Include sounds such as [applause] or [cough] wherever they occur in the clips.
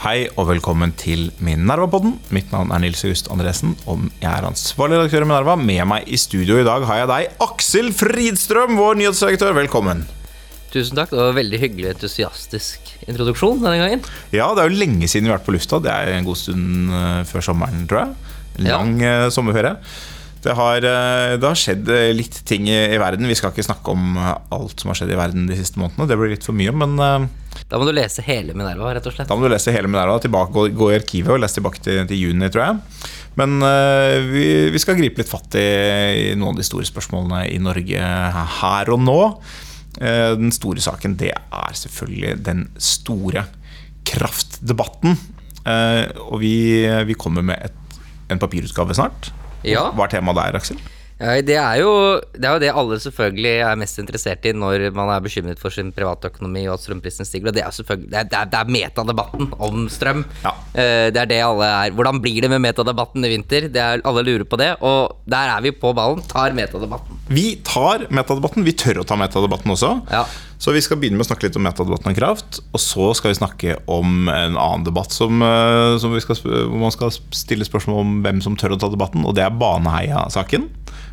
Hei og velkommen til Minerva-podden. Mitt navn er Nils August Andresen, og jeg er ansvarlig redaktør i Minerva. Med meg i studio i dag har jeg deg, Aksel Fridstrøm, vår nyhetsredaktør. Velkommen. Tusen takk. Det var en veldig hyggelig entusiastisk introduksjon denne gangen. Ja, det er jo lenge siden vi har vært på lufta. Det er en god stund eh, før sommeren, tror jeg. En Ja. lang eh, sommerferie. Det har, eh, det har skjedd eh, litt ting i, i verden. Vi skal ikke snakke om eh, alt som har skjedd i verden de siste månedene. Det blir litt for mye, men uh, Da må du lese hele Minerva, rett og slett. Da må du lese hele Minerva. Tilbake, gå, gå i arkivet og lese tilbake til, til juni, tror jeg. Men uh, vi, vi skal gripe litt fatt i, i noen av de store spørsmålene i Norge her og nå. Uh, den store saken, det er selvfølgelig den store kraftdebatten. Og vi, vi kommer med et, en papirutgave snart. Ja. Hva er temaet der, Aksel? Ja, det, er jo, det er jo det alle selvfølgelig er mest interessert i når man er bekymret for sin privatøkonomi og at strømprisen stiger. Og det er selvfølgelig Det er, det er, metadebatten om strøm. Ja. Eh, Det er det alle er. Hvordan blir det med metadebatten i vinter? Det er, alle lurer på det. Og der er vi på ballen. Tar metadebatten. Vi tar metadebatten. Vi tør å ta metadebatten også. Ja. Så vi skal begynne med å snakke litt om metadebatten om kraft. Og så skal vi snakke om en annen debatt som, eh, som skal, hvor man skal stille spørsmål om hvem som tør å ta debatten, og det er Baneheia-saken.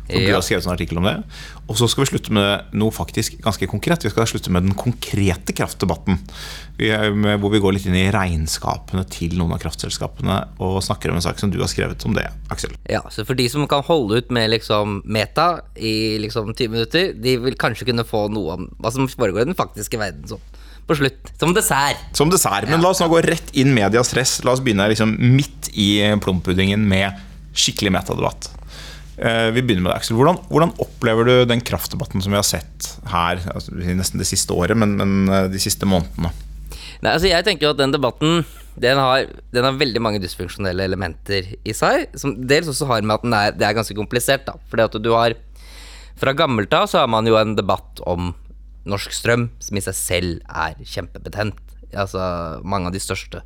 Du har skrevet en artikkel om det. Og så skal vi slutte med noe faktisk ganske konkret. Vi skal slutte med den konkrete kraftdebatten. Vi med, hvor vi går litt inn i regnskapene til noen av kraftselskapene og snakker om en sak som du har skrevet om det, Aksel. Ja, så for de som kan holde ut med liksom meta i liksom 20 minutter, de vil kanskje kunne få noe om hva som foregår i den faktiske verden sånn på slutt. Som dessert. Som dessert. Men la oss nå gå rett inn medias stress. La oss begynne liksom midt i plompuddingen med skikkelig metadebatt. Eh, Vi begynner med deg, Aksel. Hvordan, hvordan opplever du den kraftdebatten som vi har sett her altså, nesten det siste året, men, men eh, de siste månedene? Nei, altså jeg tenker jo at den debatten den har, den har veldig mange dysfunksjonelle elementer i seg. Som dels også har med at den er, det er ganske komplisert. da Fordi at du har Fra gammelt av så har man jo en debatt om norsk strøm, som i seg selv er kjempebetent. Altså Mange av de største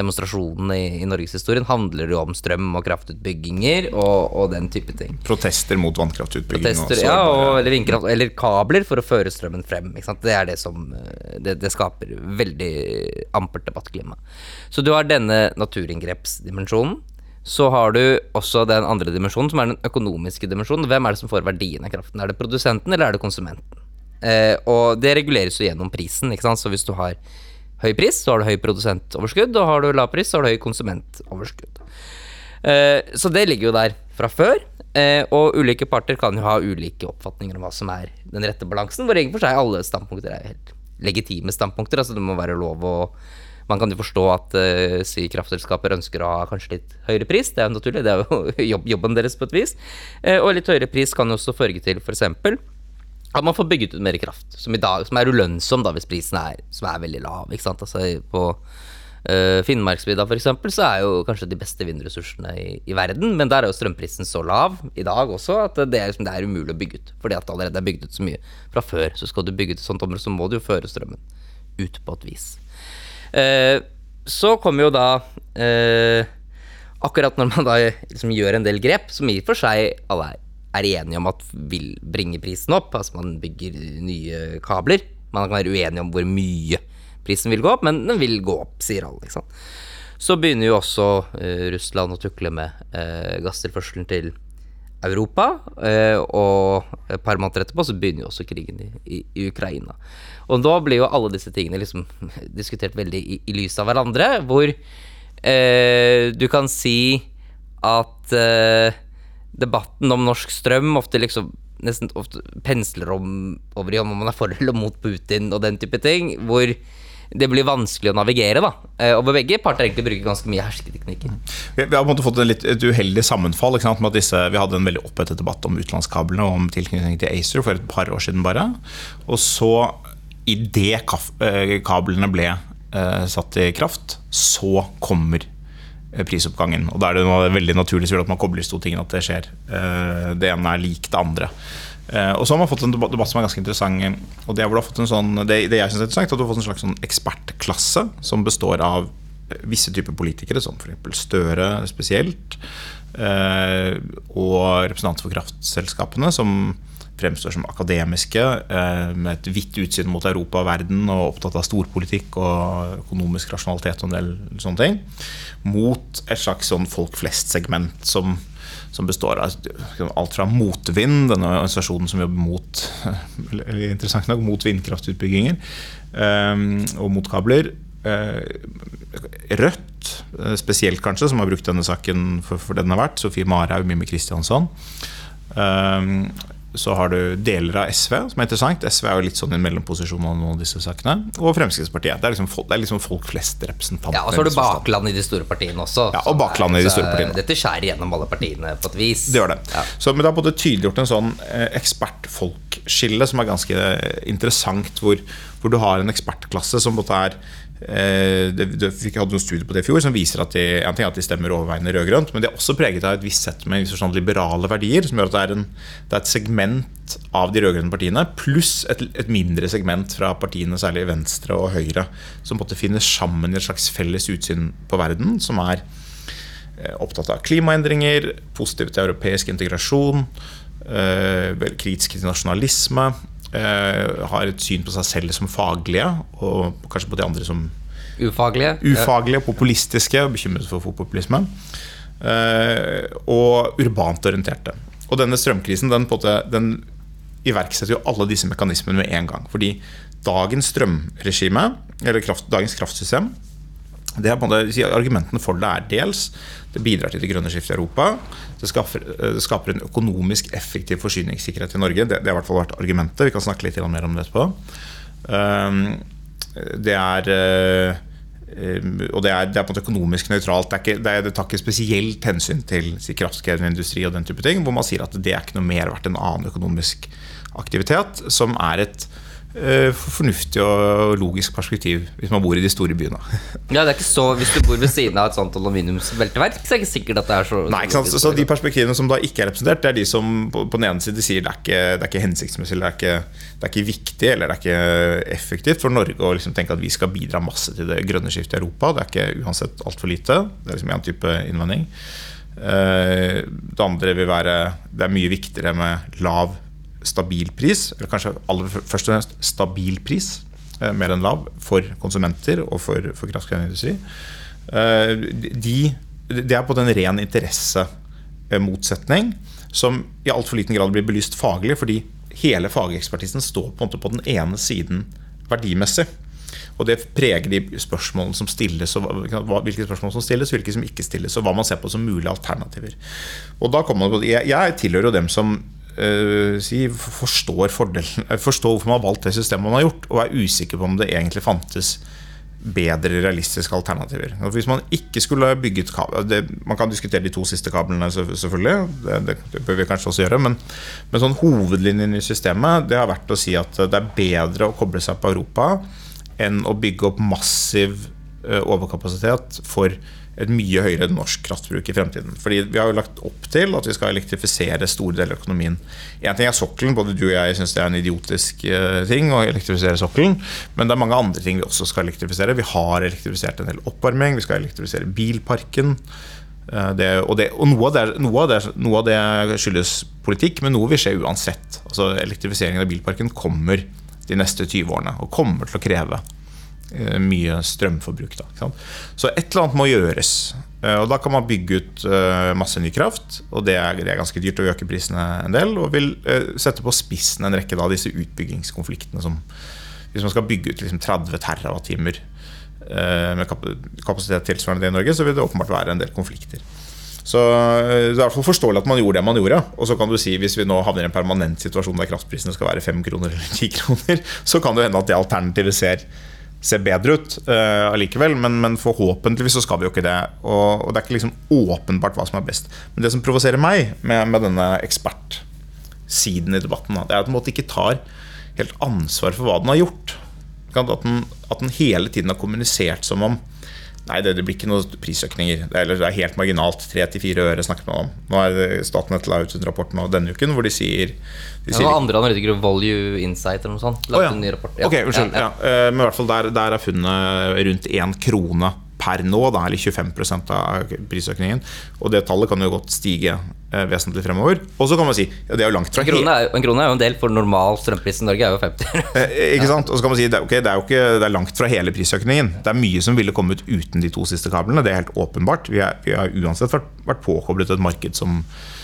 demonstrasjonene i, i norgeshistorien handler jo om strøm og kraftutbygginger og, og den type ting. Protester mot vannkraftutbygging? Protester, ja, og, eller vindkraft, eller kabler for å føre strømmen frem. Det er det som eh, Det, det skaper veldig ampert debattklima. Så du har denne naturinngrepsdimensjonen. Så har du også den andre dimensjonen, som er den økonomiske dimensjonen. Hvem er det som får verdien av kraften? Er det produsenten, eller er det konsumenten? Eh, og det reguleres jo gjennom prisen. Ikke sant? Så hvis du har høy pris, så har du høy produsentoverskudd, og har du lav pris, så har du høy konsumentoverskudd. Eh, så det ligger jo der fra før. Eh, og ulike parter kan jo ha ulike oppfatninger om hva som er den rette balansen, hvor egentlig for seg alle standpunkter er helt legitime standpunkter. Altså det må være lov å Man kan jo forstå at uh, si kraftselskaper ønsker å ha kanskje litt høyere pris, det er jo naturlig, det er jo [laughs] jobben deres på et vis. Eh, og litt høyere pris kan jo også følge til f.eks. at man får bygget ut mer kraft, som i dag, som er ulønnsom da hvis prisen er, er veldig lav. ikke sant? Altså på uh, Finnmarksvidda f.eks. så er jo kanskje de beste vindressursene i, i verden, men der er jo strømprisen så lav i dag også at det er, liksom, det er umulig å bygge ut. Fordi at det allerede er bygd ut så mye fra før. Så skal du bygge ut et sånt område, så må du jo føre strømmen ut på et vis. Uh, så kommer jo da uh, Akkurat når man da liksom gjør en del grep, som i og for seg alle er, er enige om at vil bringe prisen opp, altså man bygger nye kabler. Man kan være uenig om hvor mye prisen vil gå opp, men den vil gå opp, sier alle. Ikke sant? Så begynner jo også uh, Russland å tukle med uh, gasstilførselen til Europa, Uh, og et par måneder etterpå så begynner jo også krigen i, i, i Ukraina. Og da blir jo alle disse tingene liksom [laughs] diskutert veldig i, i lys av hverandre, hvor eh, du kan si at eh, debatten om norsk strøm ofte liksom nesten ofte pensler om, over i om man er for eller mot Putin og den type ting, hvor det blir vanskelig å navigere, da. Eh, Og begge parter egentlig bruker ganske mye hersketeknikker. Vi, har på en måte fått litt, et uheldig sammenfall. Sant, med at disse, vi hadde en veldig opphetet debatt om utenlandskablene og om tilknytning til ACER for et par år siden bare. Og så, idet kablene ble eh, satt i kraft, så kommer eh, prisoppgangen. Og da er det noe veldig naturlig at man kobler to tingene, at det skjer. Eh, det ene er lik det andre. Eh, og så har man fått en debatt, som er ganske interessant. Og det, er sånn, det, det jeg synes er interessant, at du har fått en slags sånn ekspertklasse som består av eh, visse typer politikere, som f.eks. Støre spesielt, eh, og representanter for kraftselskapene, som fremstår som akademiske, eh, med et vidt utsyn mot Europa og verden, og opptatt av storpolitikk og økonomisk rasjonalitet og en del sånne ting, mot et slags sånn folk flest-segment som, som består av alt fra Motvind, denne organisasjonen som jobber mot [laughs] interessant nok, mot vindkraftutbygginger og mot kabler. Rødt, spesielt kanskje, som har brukt denne saken for, for den har vært. Sofie Marhaug, Mimmi Kristiansson. Så har du deler av SV, som er interessant. SV er jo litt sånn i en mellomposisjon av noen av disse sakene. Og Fremskrittspartiet. Det er liksom det er liksom folk flest representanter. Ja, Og så har du bakland i de store partiene også. Ja, og bakland i de store partiene. Dette skjærer gjennom alle partiene på et vis. Det gjør det. Ja. Så, men det har både tydeliggjort en sånn eh, ekspertfolkskille som er ganske interessant, hvor, hvor du har en ekspertklasse som både er det, det, vi hadde noen studier på det i fjor som viser at de, en ting at de stemmer overveiende rød-grønt, men de er også preget av et visst sett med sånn liberale verdier, som gjør at det er, en, det er et segment av de rød-grønne partiene pluss et, et, mindre segment fra partiene, særlig Venstre og Høyre, som måtte finne sammen i et slags felles utsyn på verden, som er eh, opptatt av klimaendringer, positive til europeisk integrasjon, kritiske kritisk til nasjonalisme, Eh, har et syn på seg selv som faglige, og kanskje på de andre som Ufaglige. Ufaglige, populistiske, bekymret for populisme. Eh, og urbant orienterte. Og denne strømkrisen den, måte, den iverksetter jo alle disse mekanismene med en gang. Fordi dagens strømregime, eller kraft, dagens kraftsystem, det er Argumentene for det er dels det bidrar til det grønne skiftet i Europa. Det skaper, eh, det skaper, en økonomisk effektiv forsyningssikkerhet i Norge. Det, det, har i hvert fall vært argumentet. Vi kan snakke litt mer om det etterpå. Um, det er uh, og det er, det er, på en måte økonomisk nøytralt. Det, ikke, det, er, det, tar ikke spesielt hensyn til si, kraftkrevende industri og den type ting, hvor man sier at det er ikke noe mer verdt enn annen økonomisk aktivitet, som er et Eh, fornuftig og logisk perspektiv hvis man bor i de store byene. [laughs] Ja, det er ikke så Hvis du bor ved siden av et sånt aluminiumsbelteverk, så er det ikke sikkert at det er så Nei, ikke sant? Så de perspektivene som da ikke er representert, det er de som på, den ene side sier det er ikke, det er ikke hensiktsmessig, det er ikke, det er ikke viktig eller det er ikke effektivt for Norge å liksom tenke at vi skal bidra masse til det grønne skiftet i Europa. Det er ikke uansett altfor lite. Det er liksom en type innvending. Eh, det andre vil være Det er mye viktigere med lav stabil pris, eller kanskje aller først og fremst stabil pris, eh, mer enn lav, for konsumenter og for, for kraftkrevende industri. Eh, de, det er på en ren interessemotsetning som i altfor liten grad blir belyst faglig, fordi hele fagekspertisen står på, på den ene siden verdimessig. Og det preger de spørsmålene som stilles, og hvilke spørsmål som stilles, hvilke som ikke stilles, og hva man ser på som mulige alternativer. Og da kommer man på, jeg, jeg tilhører jo dem som si, forstår, fordelen, eh, forstår hvorfor man har valgt det systemet man har gjort, og er usikker på om det egentlig fantes bedre realistiske alternativer. Hvis man ikke skulle bygget kabler Man kan diskutere de to siste kablene, selvfølgelig. Det, det, det bør vi kanskje også gjøre. Men, men sånn hovedlinjen i systemet Det har vært å si at det er bedre å koble seg på Europa enn å bygge opp massiv eh, overkapasitet for et mye høyere norsk kraftbruk i fremtiden. Fordi Vi har jo lagt opp til at vi skal elektrifisere store deler av økonomien. Én ting er sokkelen, både du og jeg syns det er en idiotisk uh, ting å elektrifisere sokkelen. Men det er mange andre ting vi også skal elektrifisere. Vi har elektrifisert en del oppvarming, vi skal elektrifisere bilparken. Uh, det, og, det, og noe, av det, noe, av noe, av det, skyldes politikk, men noe vil skje uansett. Altså Elektrifiseringen av bilparken kommer de neste 20 årene og kommer til å kreve Eh, mye strømforbruk. Da, så et eller annet må gjøres. Eh, og Da kan man bygge ut eh, masse ny kraft, og det er, det er ganske dyrt å øke prisene en del. Og vil sette på spissen en rekke av disse utbyggingskonfliktene som Hvis man skal bygge ut liksom 30 TWh med kapasitet tilsvarende det i Norge, så vil det åpenbart være en del konflikter. Så Det er i hvert fall forståelig at man gjorde det man gjorde. Og så kan du si Hvis vi nå havner i en permanent situasjon der kraftprisene skal være 5 kroner eller 10 kroner, [laughs] så kan det hende at det alternativet ser ser bedre ut uh, allikevel, men, men, forhåpentligvis så skal vi jo ikke det. Og, og, det er ikke liksom åpenbart hva som er best. Men det som provoserer meg med, med denne ekspertsiden i debatten, det er at den måte ikke tar helt ansvar for hva den har gjort. At den, at den hele tiden har kommunisert som om Nei, det, det, blir ikke noen prisøkninger. Det er, det er helt marginalt. 3-4 øre snakker man om. Nå er Statnett la ut en rapport nå denne uken hvor de sier de sier, var andre analytikere, Value Insight eller noe sånt, lagt oh, ja. en ny rapport. Ja. Ok, unnskyld. Ja, ja. Eh, men i hvert fall der, der er funnet rundt én krone per nå, da, eller 25% av prisøkningen. Og det tallet kan jo godt stige eh, vesentlig fremover. Og så kan man si ja, det er jo langt fra En krone er, en krone er jo en del, for normal strømpris i Norge er jo 50. [laughs] Eh, Ikke sant? Og så kan man si det, er- det er jo ikke det er langt fra hele prisøkningen. Det er mye som ville kommet uten de to siste kablene. Det er helt åpenbart. Vi, er, vi har uansett vært, vært påkoblet et marked som, eh,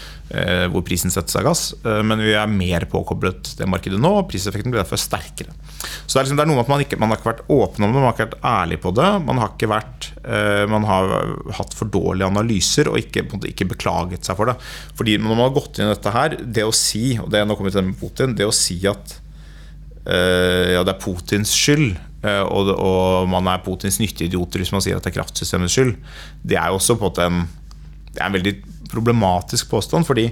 hvor prisen settes av gass. Eh, men vi er mer påkoblet det markedet nå, og priseffekten blir derfor sterkere. Så det er, liksom, det er noe med at man, ikke, man har ikke vært åpen om det, man har ikke vært ærlig på det. Man har, ikke vært, eh, man har hatt for dårlige analyser og ikke, ikke beklaget seg for det. Fordi når man har gått inn i dette her, det å si, og det nå kommet til det med Putin, det å si at eh, ja, det er Putins skyld, eh, og, og man er Putins nyttige idioter hvis man sier at det er kraftsystemets skyld, det er jo også på en måte en, det er en veldig problematisk påstand, fordi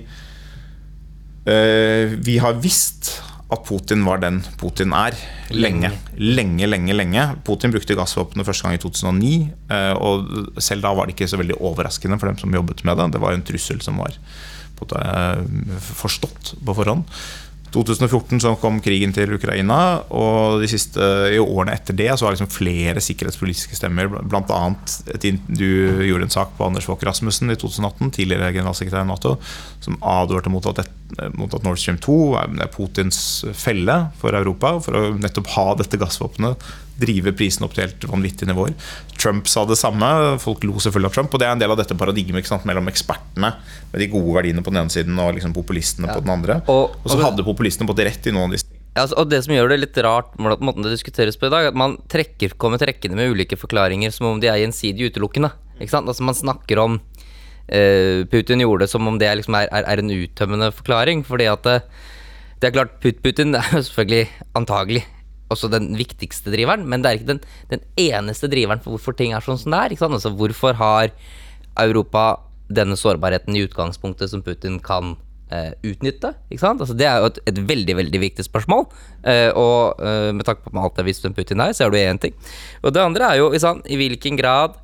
eh, vi har visst at Putin var den Putin er, lenge. Lenge, lenge, lenge. Putin brukte gassvåpenet første gang i 2009, eh, og selv da var det ikke så veldig overraskende for dem som jobbet med det. Det var en trussel som var eh, forstått på forhånd. 2014 så kom krigen til Ukraina, og de siste i årene etter det så har liksom flere sikkerhetspolitiske stemmer, bl.a. du gjorde en sak på Anders Fogh Rasmussen i 2018, tidligere generalsekretær i Nato, som advarte mot at, det, mot at Nord Stream 2 er er Putins felle for Europa, for å nettopp ha dette gassvåpenet, drive prisen opp til helt vanvittige nivåer. Trump sa det samme, folk lo selvfølgelig av Trump, og det er en del av dette paradigmet sant, mellom ekspertene med de gode verdiene på den ene siden og liksom populistene på den andre. Og- Og så og- hadde populistene på det rett i noen av disse Ja, altså, og det som gjør det litt rart, måten måten det diskuteres på i dag, at man trekker, kommer trekkende med ulike forklaringer som om de er gjensidig utelukkende. Ikke sant? Altså Man snakker om eh, Putin gjorde det som om det liksom er, er, er en uttømmende forklaring. Fordi at det, det er klart, Putin er jo selvfølgelig antagelig også den viktigste driveren, men det er ikke den, den eneste driveren for hvorfor ting er sånn som det er. Ikke sant? Altså Hvorfor har Europa denne sårbarheten i utgangspunktet som Putin kan eh, utnytte? Altså, det er jo et, et veldig veldig viktig spørsmål. Eh, og eh, med tanke på alt jeg visste om Putin her, så er det én ting. Og det andre er jo sant, i hvilken grad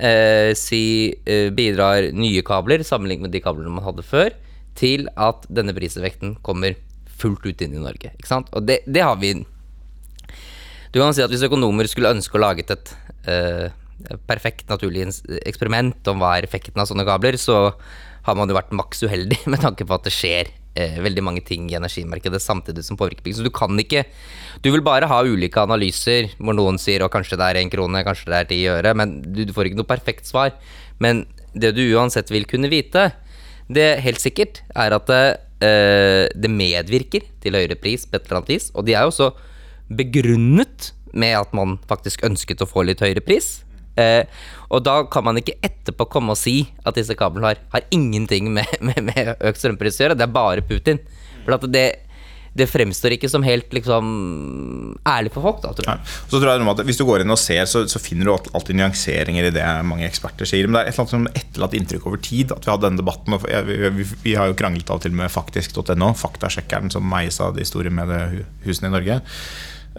eh, si, eh, bidrar nye kabler, sammenlignet med de kablene man hadde før, til at denne prisvekten kommer fullt ut inn i Norge. Ikke sant? Og det, det har vi du kan si at hvis økonomer skulle ønske å lage et eh, perfekt naturlig eksperiment om hva er effekten av sånne kabler, så har man jo vært maks uheldig [laughs] med tanke på at det skjer eh, veldig mange ting i energimarkedet samtidig som påvirker pris. Så du kan ikke Du vil bare ha ulike analyser hvor noen sier at kanskje det er én krone, kanskje det er ti øre, men du, du får ikke noe perfekt svar. Men det du uansett vil kunne vite, det helt sikkert er at det, eh, det medvirker til høyere pris på et eller annet vis, og de er jo også begrunnet med at man faktisk ønsket å få litt høyere pris. Eh, og da kan man ikke etterpå komme og si at disse kablene har, har ingenting med, [laughs] med, med økt strømpris å gjøre, det er bare Putin. For det, det fremstår ikke som helt liksom ærlig for folk, da, tror jeg. Nei. Så tror jeg at Hvis du går inn og ser, så, så finner du alltid nyanseringer i det mange eksperter sier. Men det er et eller annet som etterlatt inntrykk over tid at vi hadde denne debatten. Og vi, vi, vi har jo kranglet av og til med faktisk.no, faktasjekkeren som eies av de store mediehusene i Norge.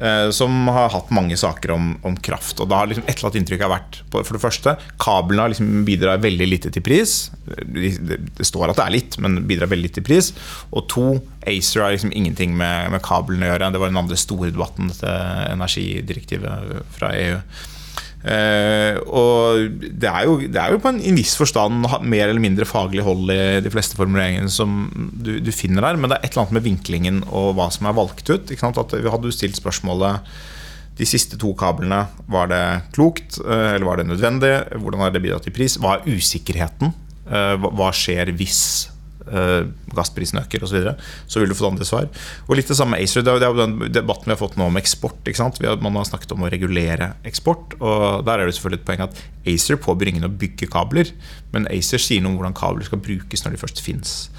Eh, Som har hatt mange saker om, om kraft. Og da har liksom et eller annet inntrykk har vært For det første, kablene har liksom bidrar veldig lite til pris. Det står at det er litt, men bidrar veldig lite til pris. Og to, ACER har liksom ingenting med, med kablene å gjøre. Det var den andre store debatten, dette energidirektivet fra EU. Eh, og det er, jo, det er jo på en, i viss forstand mer eller mindre faglig hold i de fleste formuleringene som du, du finner der, men det er et eller annet med vinklingen og hva som er valgt ut. At vi hadde jo stilt spørsmålet de siste to kablene, var det klokt, uh, eller var det nødvendig? Hvordan har det bidratt til pris? Hva er usikkerheten? Uh, Hva skjer hvis gassprisen øker osv., så, videre, så vil du få et andre svar. Og litt det samme med ACER. Det er jo- den debatten vi har fått nå om eksport. Ikke sant? Har, man har snakket om å regulere eksport, og der er det selvfølgelig et poeng at ACER påbyr ingen å bygge kabler, men ACER sier noe om hvordan kabler skal brukes når de først fins.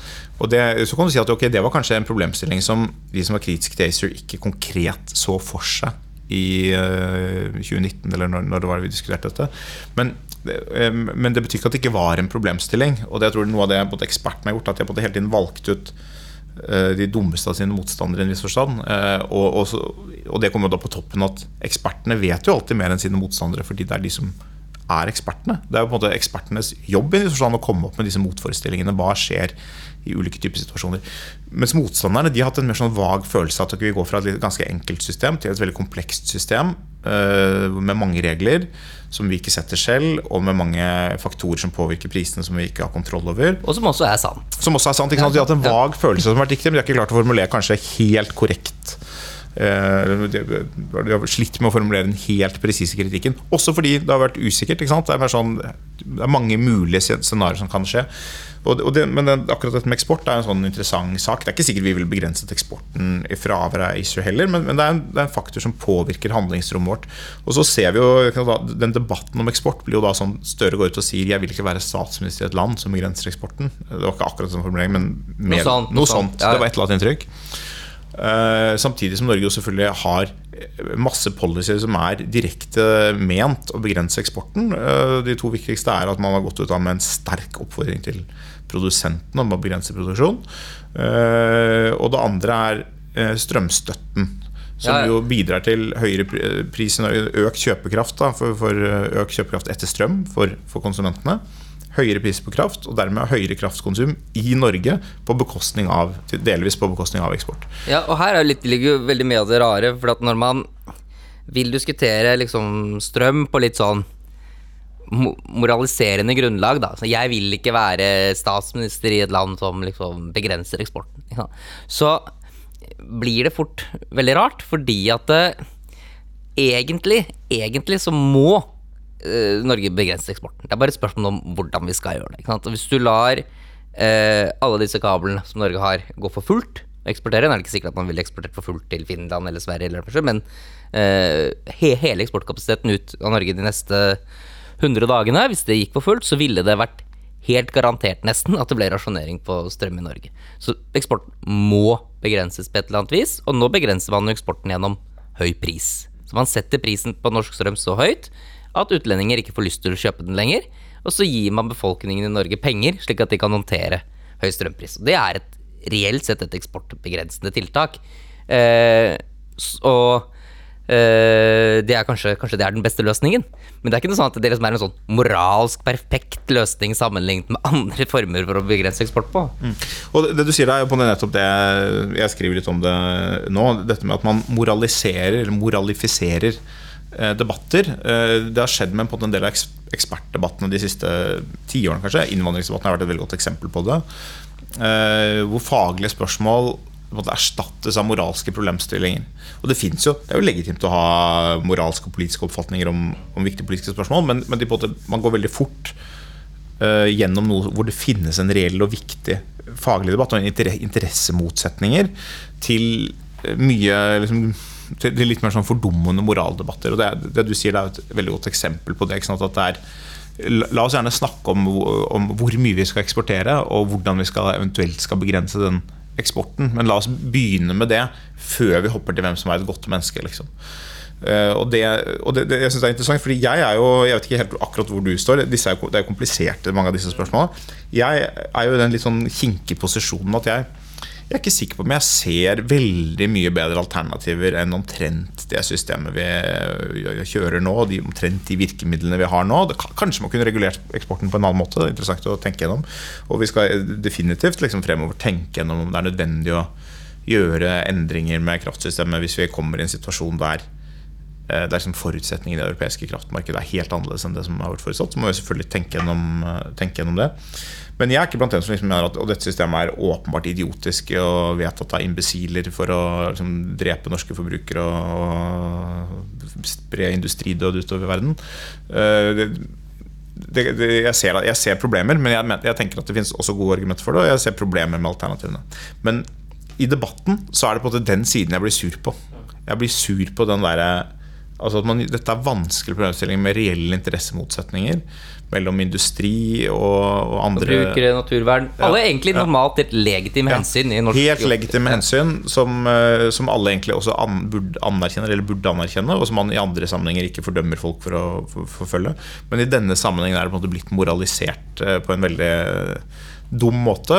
Og det, så kan du si at okay, det var kanskje en problemstilling som de som var kritiske til ACER, ikke konkret så for seg i eh, 2019, eller når, det var vi diskuterte dette. Men eh, men det betyr ikke at det ikke var en problemstilling. Og det jeg tror noe av det både ekspertene har gjort, at de har hele tiden valgt ut eh, de dummeste av sine motstandere i en viss forstand. Eh, Og, og, og det kommer da på toppen at ekspertene vet jo alltid mer enn sine motstandere, fordi det er de som er ekspertene. Det er jo på en måte ekspertenes jobb i forstand å komme opp med disse motforestillingene. Hva skjer i ulike typer situasjoner. Mens motstanderne de har hatt en mer sånn vag følelse av at vi går fra et ganske enkelt system til et veldig komplekst system med mange regler som vi ikke setter selv, og med mange faktorer som påvirker prisene som vi ikke har kontroll over. Og som også er sant. Som også er sant, ikke sant? De har hatt en vag følelse som har vært riktig, men de har ikke klart å formulere kanskje helt korrekt. Uh, de har slitt med å formulere den helt presise kritikken. Også fordi det har vært usikkert. Det er, sånn, det, er mange mulige scenarioer som kan skje. Og det, men det, akkurat dette med eksport er en sånn interessant sak. Det er ikke sikkert vi vil begrenset eksporten i fravær av ACER heller, men, men det, er en, det, er en, faktor som påvirker handlingsrommet vårt. Og så ser vi jo Den debatten om eksport blir jo da sånn Støre går ut og sier 'jeg vil ikke være statsminister i et land som begrenser eksporten'. Det var ikke akkurat sånn formulering, men mer, noe sånt. Noe sånt. Ja, ja. Det var et eller annet inntrykk. Uh, samtidig som Norge jo selvfølgelig har masse policyer som er direkte ment å begrense eksporten. Uh, de to viktigste er at man har gått ut av med en sterk oppfordring til produsenten om å begrense produksjon. Eh, og det andre er eh, strømstøtten. Som ja, ja. jo bidrar til høyere pris, økt kjøpekraft, da, for, for, eh, økt kjøpekraft etter strøm for, for, konsumentene. Høyere pris på kraft, og dermed høyere kraftkonsum i Norge, på av, delvis på bekostning av eksport. Ja, og her litt, ligger jo veldig mye av det rare. For at når man vil diskutere liksom, strøm på litt sånn moraliserende grunnlag, da. Så jeg vil ikke være statsminister i et land som liksom begrenser eksporten. Så blir det fort veldig rart, fordi at det, egentlig, egentlig så må Norge begrense eksporten. Det er bare et spørsmål om hvordan vi skal gjøre det. Hvis du lar uh, alle disse kablene som Norge har, gå for fullt, eksportere. Nå er det ikke sikkert at man ville eksportert for fullt til Finland eller Sverige, eller men he hele eksportkapasiteten ut av Norge de neste 100 dagene, hvis det gikk for fullt, så ville det vært helt garantert nesten at det ble rasjonering på strøm i Norge. Så eksporten må begrenses på et eller annet vis, og nå begrenser man eksporten gjennom høy pris. Så man setter prisen på norsk strøm så høyt at utlendinger ikke får lyst til å kjøpe den lenger, og så gir man befolkningen i Norge penger, slik at de kan håndtere høy strømpris. Og det er et, reelt sett et eksportbegrensende tiltak. Eh, og eh, det er kanskje, kanskje, det er den beste løsningen. Men det er ikke noe sånn at det liksom er en sånn moralsk perfekt løsning sammenlignet med [laughs] andre former for å begrense eksport på. Mm. Og det, du sier da, på det nettopp det jeg skriver litt om det nå. Dette med at man moraliserer, eller moralifiserer debatter. Eh, det har skjedd med en del av ekspertdebattene de siste tiårene, kanskje. Innvandringsdebatten har vært et veldig godt eksempel på det. Eh, hvor faglige spørsmål erstattes av moralske problemstillinger. Og Det jo, det er jo legitimt å ha moralske og politiske oppfatninger om, om viktige politiske spørsmål, men, men måte, man går veldig fort uh, gjennom noe hvor det finnes en reell og viktig faglig debatt og interessemotsetninger til mye liksom, til litt mer sånn fordummende moraldebatter. og det, det, du sier, det er et veldig godt eksempel på det. at det er La oss gjerne snakke om, om, hvor mye vi skal eksportere, og hvordan vi skal, eventuelt skal begrense den eksporten. Men la oss begynne med det før vi hopper til hvem som er et godt menneske. Liksom. Uh, og det, og det, det jeg synes er interessant, fordi jeg er jo Jeg vet ikke helt akkurat hvor du står. Disse er, det er kompliserte, mange av disse spørsmålene. Jeg er jo i den litt sånn kinkige posisjonen at jeg jeg er ikke sikker på om jeg ser veldig mye bedre alternativer enn omtrent det systemet vi kjører nå, de omtrent de virkemidlene vi har nå. Kanskje man kunne regulert eksporten på en annen måte. Det er interessant å tenke gjennom. Og vi skal definitivt liksom fremover tenke gjennom om det er nødvendig å gjøre endringer med kraftsystemet hvis vi kommer i en situasjon der eh, det er liksom forutsetningen i det europeiske kraftmarkedet er helt annerledes enn det som har vært forutsatt. Så må vi selvfølgelig tenke gjennom, eh, tenke gjennom det. Men jeg er ikke blant dem som liksom mener at dette systemet er åpenbart idiotisk og vedtatt av imbesiler for å liksom, drepe norske forbrukere og, og spre industridød utover verden. Det, det, det, jeg, ser, jeg, ser, problemer, men jeg, jeg, tenker at det finnes også gode argumenter for det. Og jeg ser problemer med alternativene. Men i debatten så er det på en måte den siden jeg blir sur på. Jeg blir sur på den derre altså at man, Dette er vanskelige problemstillinger med reelle interessemotsetninger mellom industri og, og andre Brukere, naturvern. Alle egentlig normalt helt legitime hensyn i norsk Helt legitime hensyn som, eh, som, alle egentlig også an, burde anerkjenne, eller burde anerkjenne, og som man i andre sammenhenger ikke fordømmer folk for å forfølge. Men i denne sammenhengen er det på en måte blitt moralisert eh, på en veldig dum måte.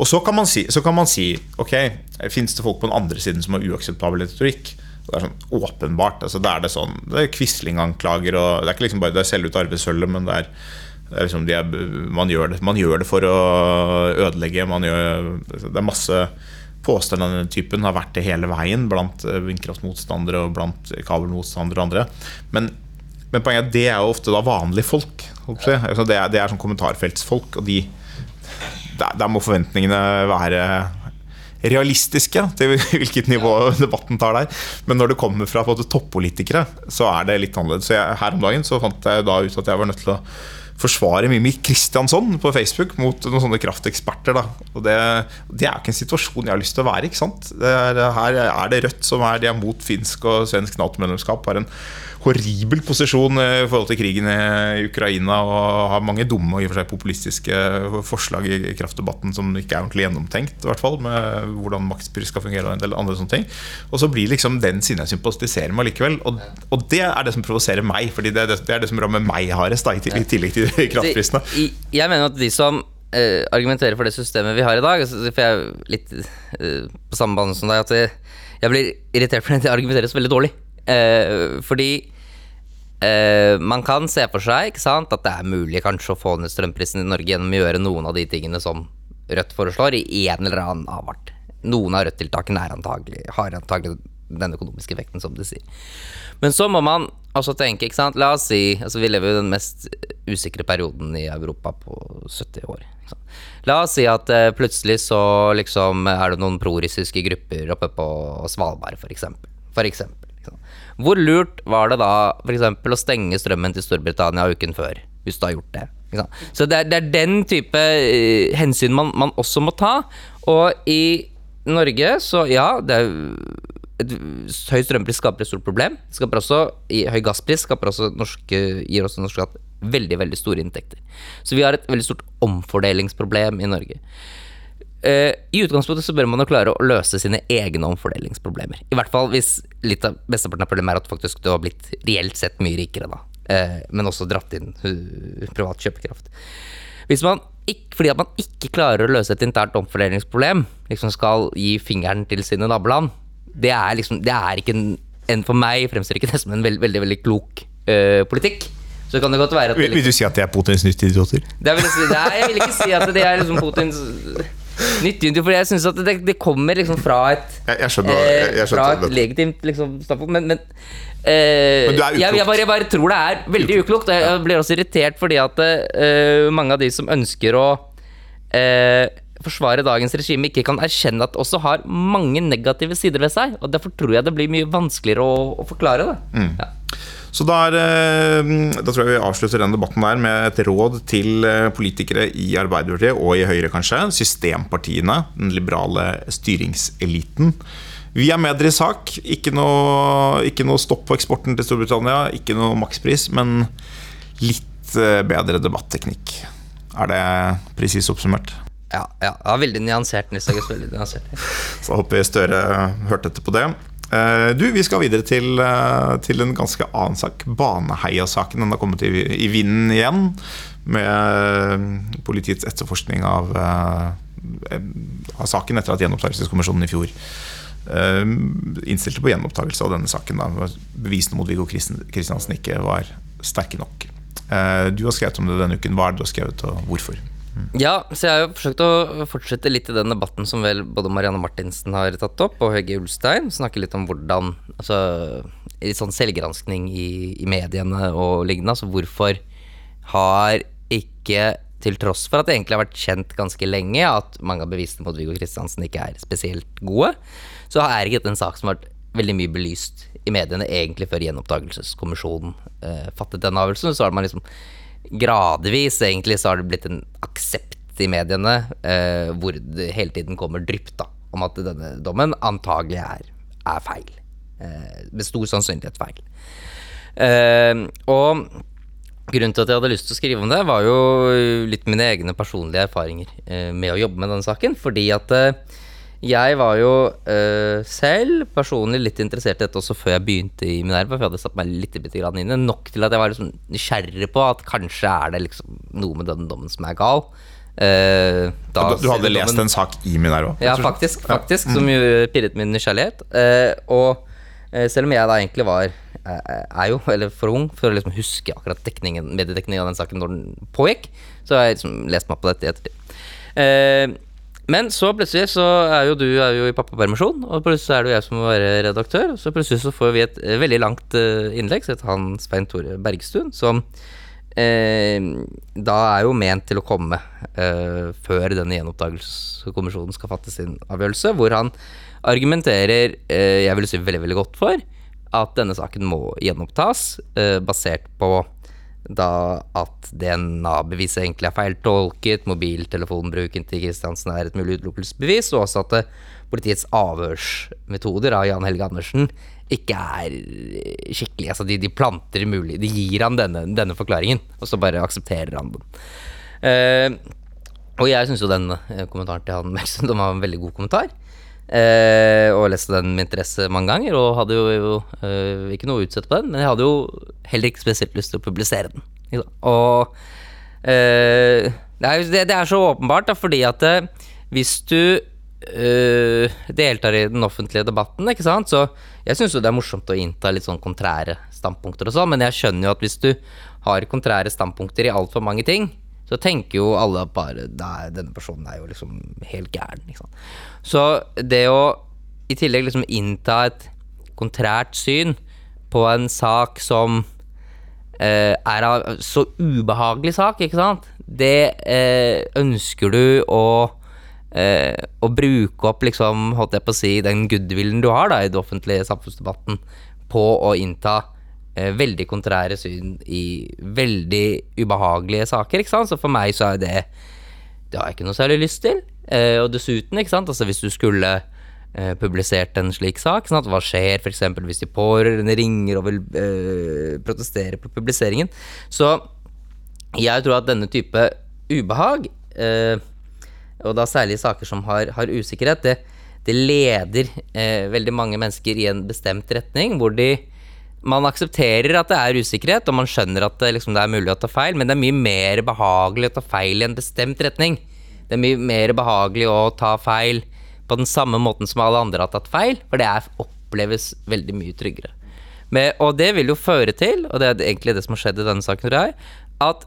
Og så kan man si, så kan man si ok, fins det folk på den andre siden som har uakseptabel retorikk? Det er sånn åpenbart. Altså, det er det sånn Det er Quisling-anklager, og det er ikke liksom bare det er selve ut arvesølvet, men det er, det er liksom de er, man, gjør det, man gjør det for å ødelegge. Gjør, det er masse påstander av den typen har vært det hele veien blant eh, vindkraftmotstandere og blant kabelmotstandere og andre. Men, men poenget er at det er jo ofte da vanlige folk. Altså, det, er, er sånn kommentarfeltsfolk, og de der må forventningene være realistiske til [laughs] hvilket nivå debatten tar der. Men når det kommer fra måte, toppolitikere, så er det litt annerledes. Så jeg, Her om dagen så fant jeg da ut at jeg var nødt til å forsvare Mimmi Kristiansson på Facebook mot noen sånne krafteksperter. Da. Og det, det er jo ikke en situasjon jeg har lyst til å være. ikke sant? Er, her er det Rødt som er, de er mot finsk og svensk Nato-medlemskap. Har en horribel posisjon i forhold til krigen i Ukraina og har mange dumme og i og for seg populistiske forslag i kraftdebatten som ikke er ordentlig gjennomtenkt, i hvert fall, med hvordan makspris skal fungere og en del andre sånne ting. Og så blir liksom den siden jeg sympatiserer med likevel. Og, og, det er det som provoserer meg, Fordi det er det, det, er det som rammer meg hardest, i tillegg til kraftprisene. Jeg mener at de som uh, argumenterer for det systemet vi har i dag For jeg er litt uh, på samme bane som deg, at jeg, jeg blir irritert fordi det argumenteres veldig dårlig. Uh, fordi eh, man kan se for seg ikke sant, at det er mulig kanskje å få ned strømprisen i Norge gjennom å gjøre noen av de tingene som Rødt foreslår, i en eller annen avart. Noen av Rødt-tiltakene har antagelig den økonomiske effekten, som de sier. Men så må man også tenke, ikke sant La oss si altså Vi lever jo den mest usikre perioden i Europa på 70 år. La oss si at eh, plutselig så liksom er det noen prorussiske grupper oppe på Svalbard, f.eks. For eksempel. Hvor lurt var det da f.eks. å stenge strømmen til Storbritannia uken før, hvis du har gjort det? Så det er, det er, den type uh, hensyn man, man, også må ta. Og i Norge, så ja, det er et, høy strømpris skaper et stort problem. Skaper også, høy gasspris skaper også norske, gir også norsk skatt veldig veldig store inntekter. Så vi har et veldig stort omfordelingsproblem i Norge. Uh, I utgangspunktet så bør man jo klare å løse sine egne omfordelingsproblemer. I hvert fall hvis litt av mesteparten av problemet er at faktisk du har blitt reelt sett mye rikere, da. Uh, men også dratt inn uh, privat kjøpekraft. Hvis man ikke, fordi at man ikke klarer å løse et internt omfordelingsproblem, liksom skal gi fingeren til sine naboland, det er liksom Det er ikke en, en For meg fremstår ikke det som en veld, veldig, veldig klok politikk. Så kan det godt være at Vil, vil du si at det er Putins nytteidioter? Det vil jeg, si, jeg vil ikke si at det er liksom Putins nyttig, for jeg syns at det, det, kommer liksom fra et Jeg, jeg skjønner, jeg, jeg Fra et legitimt liksom, standpunkt, men, men Uh, men jeg, jeg, bare, jeg, bare, tror det er veldig uklokt. Og jeg blir også irritert fordi at uh, mange av de som ønsker å uh, forsvare dagens regime, ikke kan erkjenne at det også har mange negative sider ved seg. Og Derfor tror jeg det blir mye vanskeligere å, å forklare det. Mm. Ja. Så der, eh, Da tror jeg vi avslutter den debatten der med et råd til eh, politikere i Arbeiderpartiet og i Høyre, kanskje. Systempartiene, den liberale styringseliten. Vi er med dere i sak. Ikke noe, ikke noe stopp på eksporten til Storbritannia, ikke noe makspris, men litt eh, bedre debatteknikk. Er det presis oppsummert? Ja, ja, ja, veldig nyansert. Nils August, veldig nyansert. Så håper vi Støre hørte etter på det. Eh, du, Vi skal videre til, eh, til en ganske annen sak. Baneheia-saken. Den har kommet i, i vinden igjen. Med eh, politiets etterforskning av, av saken etter at Gjenopptakelseskommisjonen i fjor innstilte på gjenopptakelse av denne saken. Da. Bevisene mot Viggo Kristiansen ikke var sterke nok. Du har skrevet om det denne uken. Hva er det du har skrevet, og hvorfor? Ja, så jeg har jo forsøkt å fortsette litt i den debatten som vel både Marianne Martinsen har tatt opp, og Høge Ulstein. Snakke litt om hvordan Altså litt sånn selvgranskning i, i, mediene og lignende. Altså hvorfor har ikke til tross for at det egentlig har vært kjent ganske lenge at mange av bevisene mot Viggo Kristiansen ikke er spesielt gode, så er ikke dette en sak som har vært veldig mye belyst i mediene egentlig før gjenopptakelseskommisjonen eh, fattet den avgjørelsen. Så har man liksom gradvis egentlig så har det blitt en aksept i mediene eh, hvor det hele tiden kommer drypp da, om at denne dommen antagelig er, er feil. Eh, med stor sannsynlighet feil. Eh, og grunnen til at jeg hadde lyst til å skrive om det, var jo litt mine egne personlige erfaringer eh, med å jobbe med denne saken. Fordi at eh, jeg var jo uh, selv personlig litt interessert i dette også før jeg begynte i Minerva. For jeg hadde satt meg litt grann inn i. Nok til at jeg var liksom nysgjerrig på at kanskje er det liksom noe med den dommen som er gal. Uh, da, du, du, hadde lest en sak i Minerva? Ja, faktisk. faktisk ja. mm. Som jo pirret min nysgjerrighet. Uh, og uh, selv om jeg da egentlig var er jo, eller for ung, for å liksom huske akkurat dekningen, mediedekningen av den saken når den pågikk. Så har jeg liksom lest meg på dette i ettertid. Eh, men så plutselig så er jo du er jo i pappapermisjon, og plutselig er det jo jeg som må være redaktør. Og så plutselig så får vi et eh, veldig langt eh, innlegg, heter han Svein Tore Bergstuen, som eh, da er jo ment til å komme eh, før denne gjenopptakelseskommisjonen skal fatte sin avgjørelse, hvor han argumenterer, eh, jeg vil si veldig, veldig godt for, at denne saken må gjenopptas, eh, basert på da at DNA-beviset egentlig er feiltolket, mobiltelefonbruken til Kristiansen er et mulig utelukkelsesbevis, og også at politiets avhørsmetoder av Jan Helge Andersen ikke er skikkelig. Altså de, de planter mulig De gir han denne, denne, forklaringen, og så bare aksepterer han den. Uh, og jeg syns jo den uh, kommentaren til han Melsen var en veldig god kommentar. Uh, og leste den med interesse mange ganger, og hadde jo, jo ikke noe å utsette på den. Men jeg hadde jo heller ikke spesielt lyst til å publisere den. Og det er, det, det, er så åpenbart, da, fordi at hvis du deltar i den offentlige debatten, ikke sant, så jeg syns jo det er morsomt å innta litt sånn kontrære standpunkter og sånn, men jeg skjønner jo at hvis du har kontrære standpunkter i altfor mange ting, så tenker jo alle bare Nei, denne personen er jo liksom helt gæren. Liksom. Så det å i tillegg liksom innta et kontrært syn på en sak som eh, er en så ubehagelig sak, ikke sant, det eh, ønsker du å eh, å bruke opp liksom, holdt jeg på å si, den goodwillen du har da, i den offentlige samfunnsdebatten på å innta veldig kontrære syn i veldig ubehagelige saker. ikke sant? Så for meg så er det Det har jeg ikke noe særlig lyst til. Eh, og dessuten, ikke sant, altså hvis du skulle eh, publisert en slik sak, sånn at hva skjer f.eks. hvis de pårørende ringer og vil eh, protestere på publiseringen? Så jeg tror at denne type ubehag eh, og da særlig saker som har, har usikkerhet, det, det leder eh, veldig mange mennesker i en bestemt retning, hvor de man aksepterer at det er usikkerhet, og man skjønner at det, liksom, det, er mulig å ta feil, men det er mye mer behagelig å ta feil i en bestemt retning. Det er mye mer behagelig å ta feil på den samme måten som alle andre har tatt feil, for det er, oppleves veldig mye tryggere. Men, og det vil jo føre til, og det er egentlig det som har skjedd i denne saken, tror jeg, at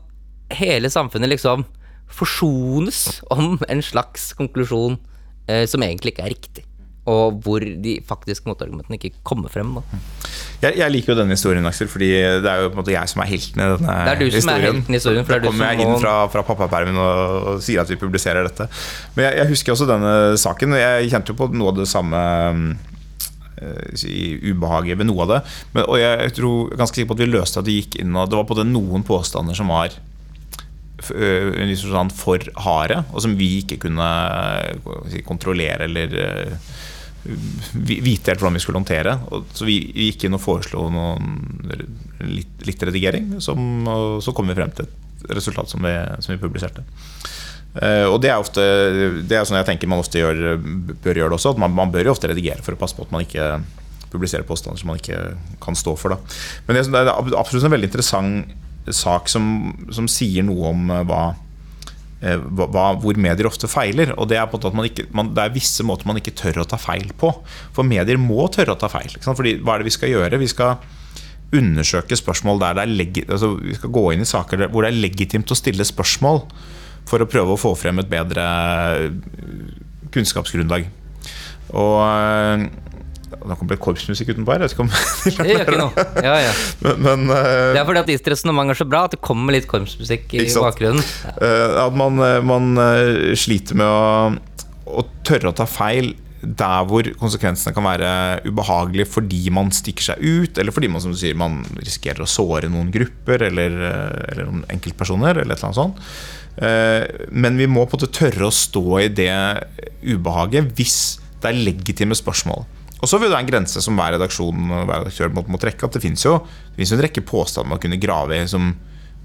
hele samfunnet liksom forsones om en slags konklusjon eh, som egentlig ikke er riktig. Og hvor de faktiske motargumentene ikke kommer frem. Jeg, jeg, liker jo denne historien, Aksel, fordi det er jo på en måte jeg som er helten i denne historien. Det er du som historien. er helten i historien. For da kommer jeg inn fra, fra pappapermen og, og, sier at vi publiserer dette. Men jeg, jeg, husker også denne saken. Jeg kjente jo på noe av det samme uh, ubehaget ved noe av det. Men, og jeg, jeg tror ganske sikker på at vi løste at det gikk inn og Det var på det noen påstander som var Eh, sånn for harde, og som vi ikke kunne kontrollere eller eh, vite helt hvordan vi skulle håndtere. Så vi gikk inn og foreslo noen, litt, litt, redigering, som, og så kom vi frem til et resultat som vi, som vi publiserte. Uh, og det er ofte Det er sånn jeg tenker man ofte gjør, bør gjøre det også. Man, man, bør jo ofte redigere for å passe på at man ikke publiserer påstander som man ikke kan stå for. Da. Men det, er absolutt en veldig interessant sak som, som sier noe om eh, eh, hva, hva, hvor medier ofte feiler. Og det er, på at man ikke, man, det er visse måter man ikke tør å ta feil på. For medier må tørre å ta feil. Fordi, hva er det vi skal gjøre? Vi skal undersøke spørsmål der det er legi, altså, Vi skal gå inn i saker hvor det er legitimt å stille spørsmål for å prøve å få frem et bedre kunnskapsgrunnlag. Og nå kom det korpsmusikk utenpå her. Jeg vet ikke om det gjør ikke noe. [laughs] Ja, ja. Men, men, uh, det er fordi at ditt resonnement er så bra at det kommer litt korpsmusikk i bakgrunnen. Ja. Uh, at man, eh, man sliter med å, å, tørre å ta feil der hvor konsekvensene kan være ubehagelige fordi man stikker seg ut, eller fordi man som du sier, man risikerer å såre noen grupper eller, eller noen enkeltpersoner. eller et eller annet sånt. Men vi må på en måte tørre å stå i det ubehaget hvis det er legitime spørsmål. Og så vil det være en grense som hver redaksjon hver redaktør må, må trekke. At det finnes jo det finnes en rekke påstander man kunne grave i som,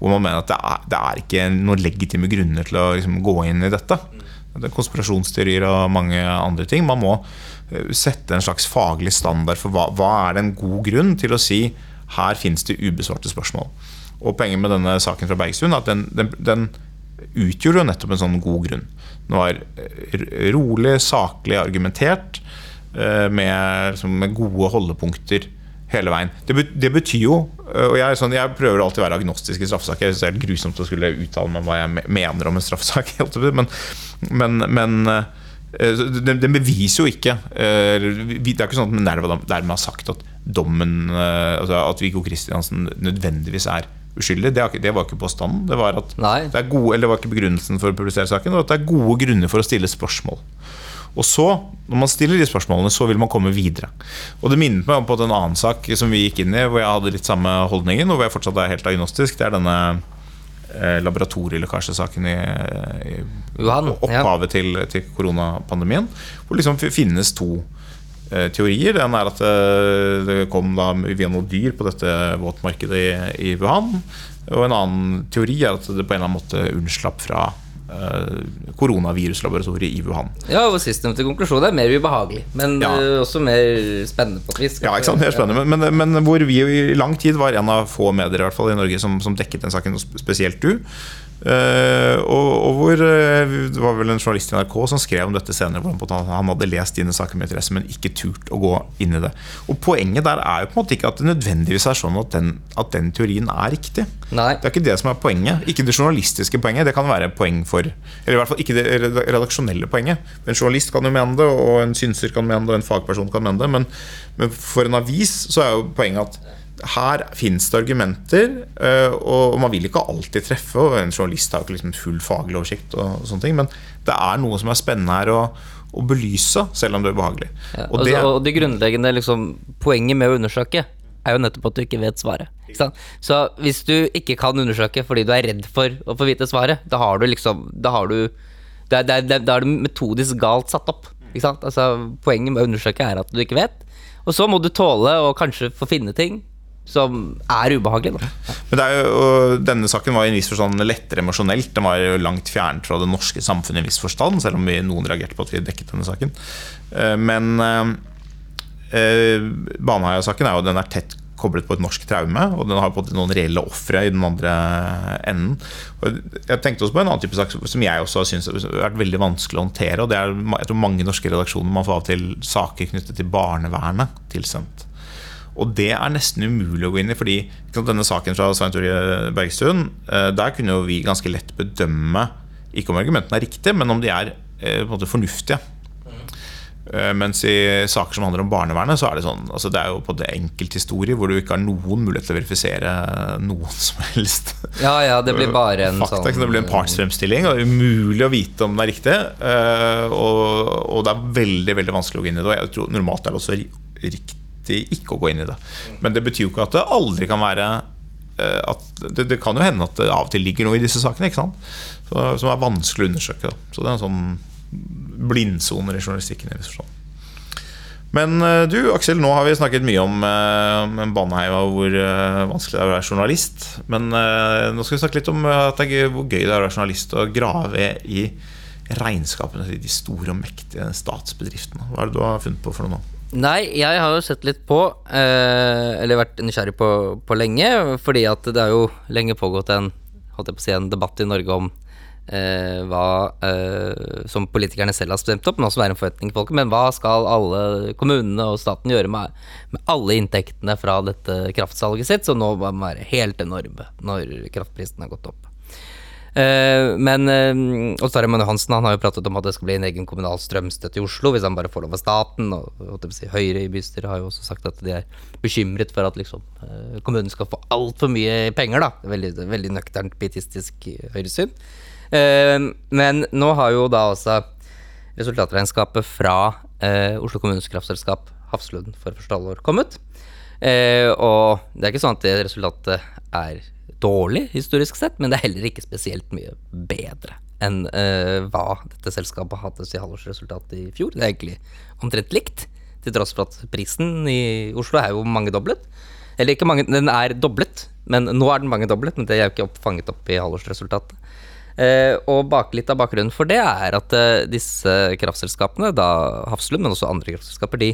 hvor man mener at det er, det er ikke noen legitime grunner til å liksom, gå inn i dette. Det er konspirasjonsteorier og mange andre ting. Man må eh, sette en slags faglig standard for hva, hva er en god grunn til å si her finnes det ubesvarte spørsmål. Og Poenget med denne saken fra Bergstuen er at den, den, den utgjorde jo nettopp en sånn god grunn. Den var rolig, saklig argumentert. Eh, med, liksom, med gode holdepunkter hele veien. Det, det betyr jo eh, Og jeg, sånn, jeg prøver alltid å være agnostisk i straffesaker. Jeg synes det er helt grusomt å skulle uttale meg om hva jeg mener om en straffesak. [laughs] Men, men, men eh, den, den beviser jo ikke Det er ikke sånn at dam- dermed har sagt at dommen altså At Viggo Kristiansen nødvendigvis er uskyldig. Det, det var ikke påstanden. Det var at Nei. det, er gode, eller det var ikke begrunnelsen for å publisere saken. Det var at det er gode grunner for å stille spørsmål. Og så, når man stiller de spørsmålene, så vil man komme videre. Og det minnet meg om på en annen sak som vi gikk inn i, hvor jeg hadde litt samme holdningen, og hvor jeg fortsatt er helt agnostisk. Det er denne eh, laboratorielekkasjesaken i, i ja. opphavet til, til koronapandemien. Hvor liksom finnes to eh, teorier. Den er at eh, det kom da via noe dyr på dette våtmarkedet i, i Wuhan. Og en annen teori er at det på en eller annen måte unnslapp fra koronaviruslaboratoriet i Wuhan. Ja, og sistnevnte konklusjon er mer ubehagelig, men Ja. eh, også mer spennende på et vis. Ja, ikke sant? mer spennende. Men, men, men hvor vi i lang tid var en av få medier i hvert fall i Norge som, som dekket den saken, spesielt du. Eh, og, og hvor uh, Det var vel en journalist i NRK som skrev om dette senere. Han hadde lest dine saker med interesse, men ikke turt å gå inn i det. Og Poenget der er jo på en måte ikke at det nødvendigvis er sånn at den, at den teorien er riktig. Nei. Det er ikke det som er poenget. Ikke det journalistiske poenget. Det kan være poeng for Eller i hvert fall ikke det redaksjonelle poenget. En journalist kan jo mene det, og en synser kan mene det, og en fagperson kan mene det. Men, men for en avis så er jo poenget at her finnes det argumenter, øh, og man vil ikke alltid treffe. Og en journalist har jo ikke liksom full faglig oversikt, og sånne ting men det er noe som er spennende her å, å belyse, selv om det er ubehagelig. Ja, Og og, det, og det grunnleggende liksom, poenget med å undersøke er jo nettopp at du ikke vet svaret. Ikke sant? Så hvis du ikke kan undersøke fordi du er redd for å få vite svaret, da har du liksom Da har du Da da, da er det metodisk galt satt opp. Altså, poenget med å undersøke er at du ikke vet. Og så må du tåle å kanskje få finne ting som er ubehagelig. Da. Men jo, denne saken var i en viss forstand lettere emosjonelt. Den var jo langt fjernt fra det norske samfunnet i en viss forstand, selv om vi, noen reagerte på at vi dekket denne saken. Eh, Men eh, eh, Baneheia-saken er jo den er tett koblet på et norsk traume, og den har på en noen reelle ofre i den andre enden. Og jeg tenkte også på en annen type sak som jeg også syns har vært veldig vanskelig å håndtere. og det er jeg tror mange norske redaksjoner man får av til saker knyttet til barnevernet tilsendt. Og det er nesten umulig å gå inn i, fordi denne saken fra Svein Tore Bergstuen, eh, der kunne jo vi ganske lett bedømme ikke om argumentene er riktige, men om de er eh, måte fornuftige. Eh, Mens i saker som handler om barnevernet, så er det sånn altså Det er jo på det enkelthistorie hvor du ikke har noen mulighet til å verifisere noen [laughs] som helst. Ja, ja, det blir bare en Fakta, sånn? Det blir en partsfremstilling, og det er umulig å vite om den er riktig. Og, og det er veldig veldig vanskelig å gå inn i det. Og jeg tror normalt er det også ri- riktig ikke å gå inn i det. Men det betyr jo ikke at det aldri kan være eh, det, det kan jo hende at det av og til ligger noe i disse sakene? Så, som er vanskelig å undersøke. Da. Så det er en sånn blindsoner i journalistikken. i forstand. Men eh, du, Aksel, nå har vi snakket mye om, eh, om Baneheia og hvor eh, vanskelig det er å være journalist. Men nå skal vi snakke litt om gøy, hvor gøy det er å være journalist og grave i regnskapene til de store og mektige statsbedriftene. Hva er det du har funnet på for noe nå? Nei, jeg har jo sett litt på, eh, eller vært nysgjerrig på, på lenge, fordi at det har jo lenge pågått en, holdt jeg på å si, en debatt i Norge om eh, hva eh, som politikerne selv har stemt opp, men også er en forventning til folket. Men hva skal alle kommunene og staten gjøre med, med alle inntektene fra dette kraftsalget sitt, som nå må være helt enorme når kraftprisen har gått opp. Eh, men uh, Odd Sverre Mønne Hansen han har jo pratet om at det skal bli en egen kommunal strømstøtte i Oslo hvis han bare får lov av staten. Og si, Høyre i bystyret har jo også sagt at de er bekymret for at liksom, eh, kommunen skal få altfor mye penger. da Veldig, veldig nøkternt pietistisk eh, høyresyn. Eh, men nå har jo da også resultatregnskapet fra eh, Oslo kommunes kraftselskap Hafslund for første halvår kommet. Eh, og det er ikke sånn at det resultatet er dårlig historisk sett, men det er heller ikke spesielt mye bedre enn uh, hva dette selskapet hadde til halvårsresultat i fjor. Det er egentlig omtrent likt, til tross for at prisen i Oslo er jo mangedoblet. Eller ikke mange, den er doblet, men nå er den mangedoblet, men det er jo ikke opp, fanget opp i halvårsresultatet. Uh, og bak, litt av bakgrunnen for det er at uh, disse kraftselskapene, da Hafslund, men også andre kraftselskaper, de,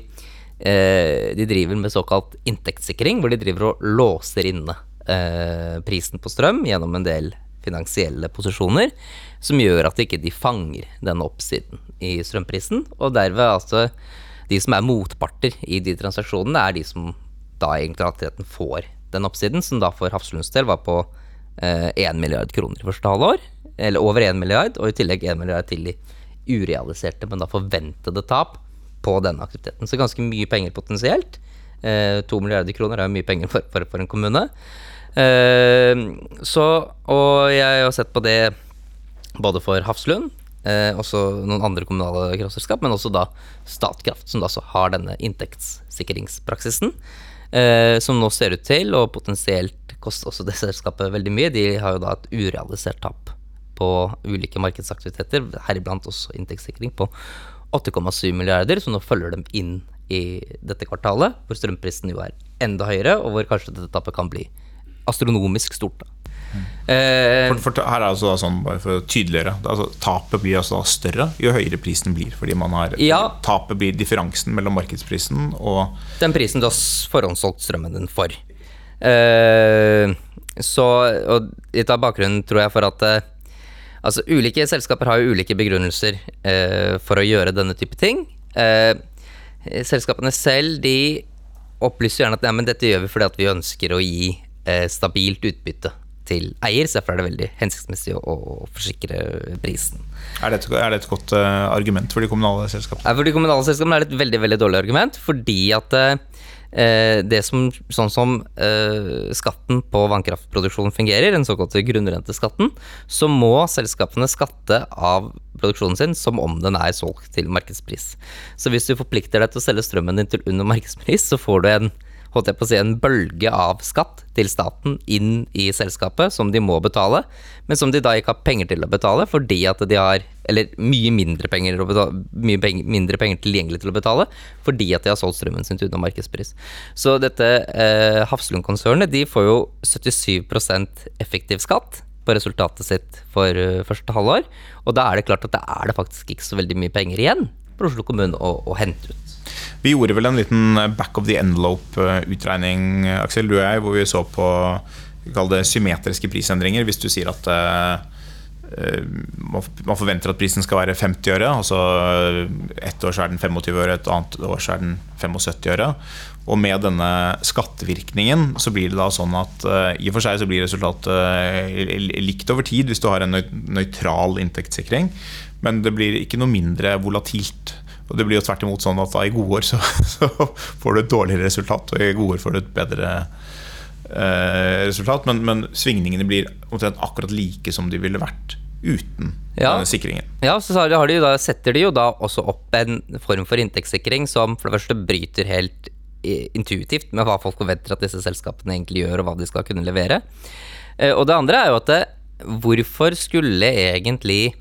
de driver med såkalt inntektssikring, hvor de driver og låser inne eh, prisen på strøm gjennom en del finansielle posisjoner, som gjør at ikke de fanger denne oppsiden i strømprisen, og derved altså de som er motparter i de transaksjonene, er de som da egentlig realiteten får den oppsiden, som da for Hafslunds del var på eh, 1 milliard kroner i første halvår. Eller over 1 milliard, og i tillegg 1 milliard til de urealiserte, men da forventede tap på denne aktiviteten. Så ganske mye penger potensielt. Eh, to milliarder kroner er jo mye penger [laughs] for, for, for en kommune. Eh, så, og jeg har sett på det både for Hafslund, eh, også noen andre kommunale kraftselskap, men også da Statkraft, som da så har denne inntektssikringspraksisen. Som nå ser ut til, og potensielt koster også det selskapet veldig mye. De har jo da et urealisert tap på ulike markedsaktiviteter, heriblant også inntektssikring på 8,7 milliarder, som nå følger dem inn i dette kvartalet, hvor strømprisen jo er enda høyere, og hvor kanskje dette tapet kan bli astronomisk stort. da. Eh, For, for her er altså sånn, bare for å tydeliggjøre altså, Tapet blir altså større jo høyere prisen blir. Fordi man har Ja. Tapet blir differansen mellom markedsprisen og den prisen du har forhåndssolgt strømmen din for. Eh, så, og litt av bakgrunnen tror jeg for at eh, Altså, ulike selskaper har jo ulike begrunnelser eh, for å gjøre denne type ting. Eh, selskapene selv de opplyser gjerne at men dette gjør vi fordi at vi ønsker å gi eh, stabilt utbytte til eier, så derfor er det veldig hensiktsmessig å, å forsikre prisen. Er det et, er det et godt uh, argument for de kommunale selskapene? Ja, For de kommunale selskapene er det et veldig veldig dårlig argument, fordi at eh, det som, sånn som eh, skatten på vannkraftproduksjon fungerer, den såkalte grunnrenteskatten, så må selskapene skatte av produksjonen sin som om den er solgt til markedspris. Så hvis du forplikter deg til å selge strømmen din til under markedspris, så får du en holdt jeg på å si, en bølge av skatt til staten inn i selskapet som de må betale, men som de da ikke har penger til å betale fordi at de har Eller mye mindre penger, betale, mye penger, mindre penger tilgjengelig til å betale fordi at de har solgt strømmen sin under markedspris. Så dette eh, Hafslund-konsernet de får jo 77% effektiv skatt på resultatet sitt for uh, første halvår, og da er det klart at det er det faktisk ikke så veldig mye penger igjen for Oslo kommune å, å hente ut. Vi gjorde vel en liten back of the envelope-utregning, Aksel, du og jeg, hvor vi så på det symmetriske prisendringer. Hvis du sier at eh, man forventer at prisen skal være 50 øre, altså ett år så er den 25 øre, et annet år så er den 75 øre. Og med denne skattevirkningen så blir det da sånn at i og for seg så blir resultatet likt over tid hvis du har en nøytral inntektssikring, men det blir ikke noe mindre volatilt. Og det blir jo tvert imot sånn at i gode år så, [laughs] så får du et dårligere resultat, og i gode år får du et bedre eh, resultat. Men, men, svingningene blir omtrent akkurat like som de ville vært uten ja. denne sikringen. Ja, så de da, setter de jo da også opp en form for inntektssikring som for det første bryter helt intuitivt med hva folk forventer at disse selskapene egentlig gjør, og hva de skal kunne levere. Og det andre er jo at det, hvorfor skulle egentlig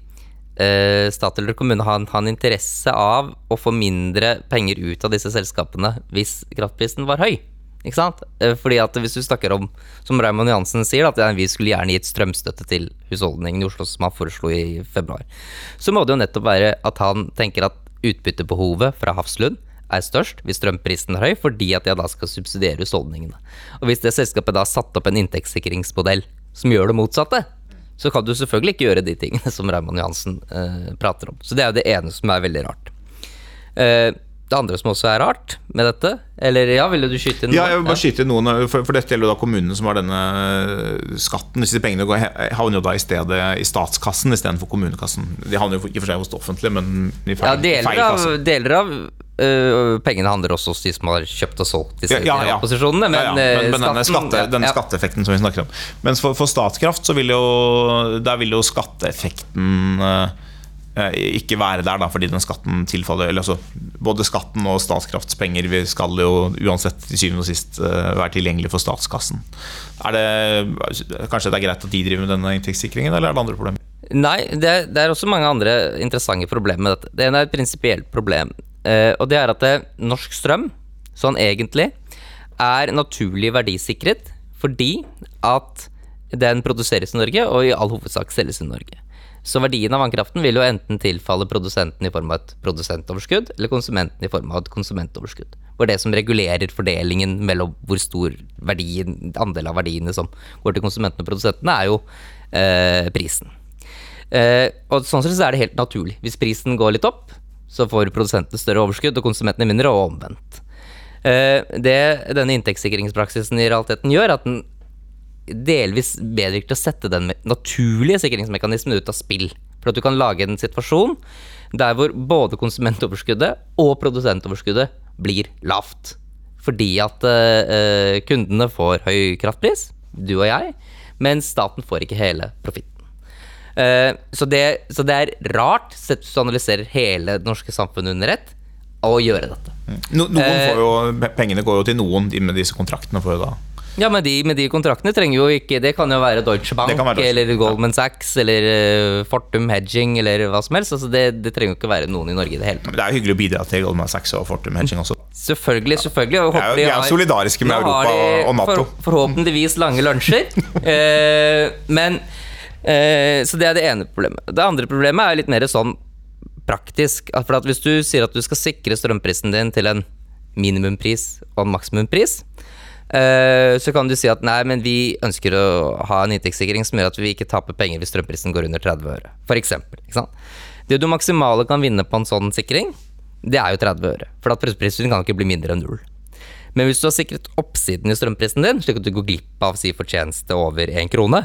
eh, stat eller kommune ha en, ha en, interesse av å få mindre penger ut av disse selskapene hvis kraftprisen var høy? Ikke sant? Fordi at hvis du snakker om, som Raymond Jansen sier, at vi skulle gjerne gitt strømstøtte til husholdningen i Oslo, som han foreslo i februar, så må det jo nettopp være at han tenker at utbyttebehovet fra Hafslund er størst hvis strømprisen er høy, fordi at jeg da skal subsidiere husholdningene. Og hvis det selskapet da har satt opp en inntektssikringsmodell som gjør det motsatte, så kan du selvfølgelig ikke gjøre de tingene som Raymond Johansen eh, prater om. Så det er jo det ene som er veldig rart. Eh, det andre som også er rart med dette Eller ja, ville du skyte inn Ja, jeg vil bare skyte inn noen for, for, dette gjelder jo da kommunene som har denne skatten. Disse pengene går, havner jo da i stedet i statskassen istedenfor kommunekassen. De havner jo i og for seg hos det offentlige, men i feil, ja, deler feil av. Deler av Uh, pengene handler også hos de som har kjøpt og solgt disse Ja, ja, ja. posisjonene. Men, ja, ja. men, men denne, skatte, denne ja. skatteeffekten som vi snakker om. Mens for, for Statkraft så vil jo Der vil jo skatteeffekten eh, ikke være der, da, fordi den skatten tilfaller eller altså, Både skatten og Statkrafts penger skal jo uansett til syvende og sist eh, være tilgjengelig for statskassen. Er det, kanskje det er greit at de driver med denne inntektssikringen, eller er det andre problemer? Nei, det er, det er også mange andre interessante problemer med dette. Det ene er et prinsipielt problem. eh, og det er at det, norsk strøm, sånn egentlig, er naturlig verdisikret fordi at den produseres i Norge og i all hovedsak selges i Norge. Så verdien av vannkraften vil jo enten tilfalle produsenten i form av et produsentoverskudd, eller konsumenten i form av et konsumentoverskudd. Hvor det som regulerer fordelingen mellom hvor stor verdien, andel av verdiene som går til konsumentene og produsentene, er jo eh, prisen. Eh, og sånn sett så er det helt naturlig. Hvis prisen går litt opp, så får produsentene større overskudd og konsumentene mindre, og omvendt. Eh, det denne inntektssikringspraksisen i realiteten gjør, er at den delvis bedre til å sette den naturlige sikringsmekanismen ut av spill. For at du kan lage en situasjon der hvor både konsumentoverskuddet og produsentoverskuddet blir lavt. Fordi at uh, kundene får høy kraftpris, du og jeg, mens staten får ikke hele profitten. Uh, så, det, så, det, er rart, sett hvis du analyserer hele det norske samfunnet under ett, å gjøre dette. No, noen får jo, Pengene går jo til noen med disse kontraktene. får jo da ja, men de, med de kontraktene trenger jo ikke Det kan jo være Deutsche Bank være Deutsche. eller Goldman Sachs eller uh, Fortum Hedging eller hva som helst. Altså det, det, trenger jo ikke være noen i Norge i det hele tatt. Men det er jo hyggelig å bidra til Goldman Sachs og Fortum Hedging også. Selvfølgelig. selvfølgelig Vi er, jo, er solidariske med Europa og Nato. For, forhåpentligvis lange lunsjer. uh, [laughs] men uh, Så det er det ene problemet. Det andre problemet er litt mer sånn praktisk. For hvis du sier at du skal sikre strømprisen din til en minimumpris og en maksimumpris, Eh, så kan du si at nei, men vi ønsker å ha en inntektssikring som gjør at vi ikke taper penger hvis strømprisen går under 30 øre, f.eks. Det du maksimale kan vinne på en sånn sikring, det er jo 30 øre. For at strømprisen kan ikke bli mindre enn null. Men hvis du har sikret oppsiden i strømprisen din, slik at du går glipp av si fortjeneste over én krone,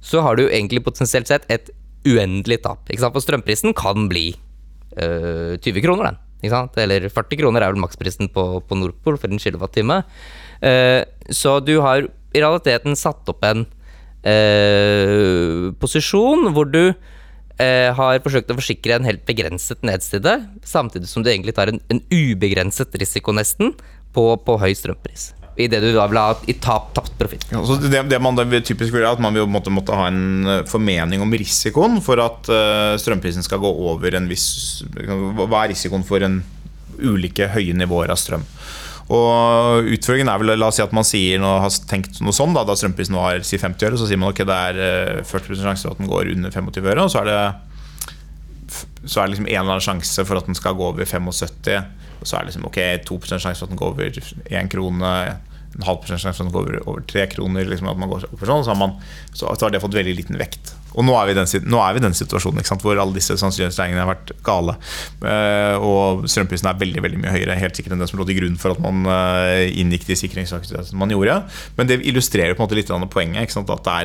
så har du egentlig potensielt sett et uendelig tap. For strømprisen kan bli øh, 20 kroner, den. Eller 40 kroner er vel maksprisen på, på Nordpol for en kilowattime. Eh, så du har i realiteten satt opp en eh, posisjon hvor du eh, har forsøkt å forsikre en helt begrenset nedside, samtidig som du egentlig tar en, en ubegrenset risiko, nesten, på, på høy strømpris i det du da vil ha i tap, tapt profitt. Ja, det, det, man typisk vil, er at man vil måtte, måtte, ha en formening om risikoen for at uh, strømprisen skal gå over en viss Hva er risikoen for en ulike høye nivåer av strøm? Og Utfordringen er vel la oss si at man sier noe, har tenkt noe sånn, da, da strømprisen var si 50 øre, så sier man ok, det er 40 eh, sjanse for at den går under 25 øre. Og så er det, så er det liksom en eller annen sjanse for at den skal gå over 75. Og så er det liksom ok, 2 sjanse for at den går over 1 krone en halv prosent sjanse for at den går over, over 3 kroner. Liksom, at man går over sånn, så, har man, så har det fått veldig liten vekt. Og nå er vi i den, den situasjonen hvor alle disse sannsynlighetsregningene har vært gale. Uh, og strømprisen er veldig veldig mye høyere helt sikkert enn det som lå til grunn for at man uh, inngikk de sikringsaktivitetene man gjorde. Men det illustrerer på en måte litt poenget. At det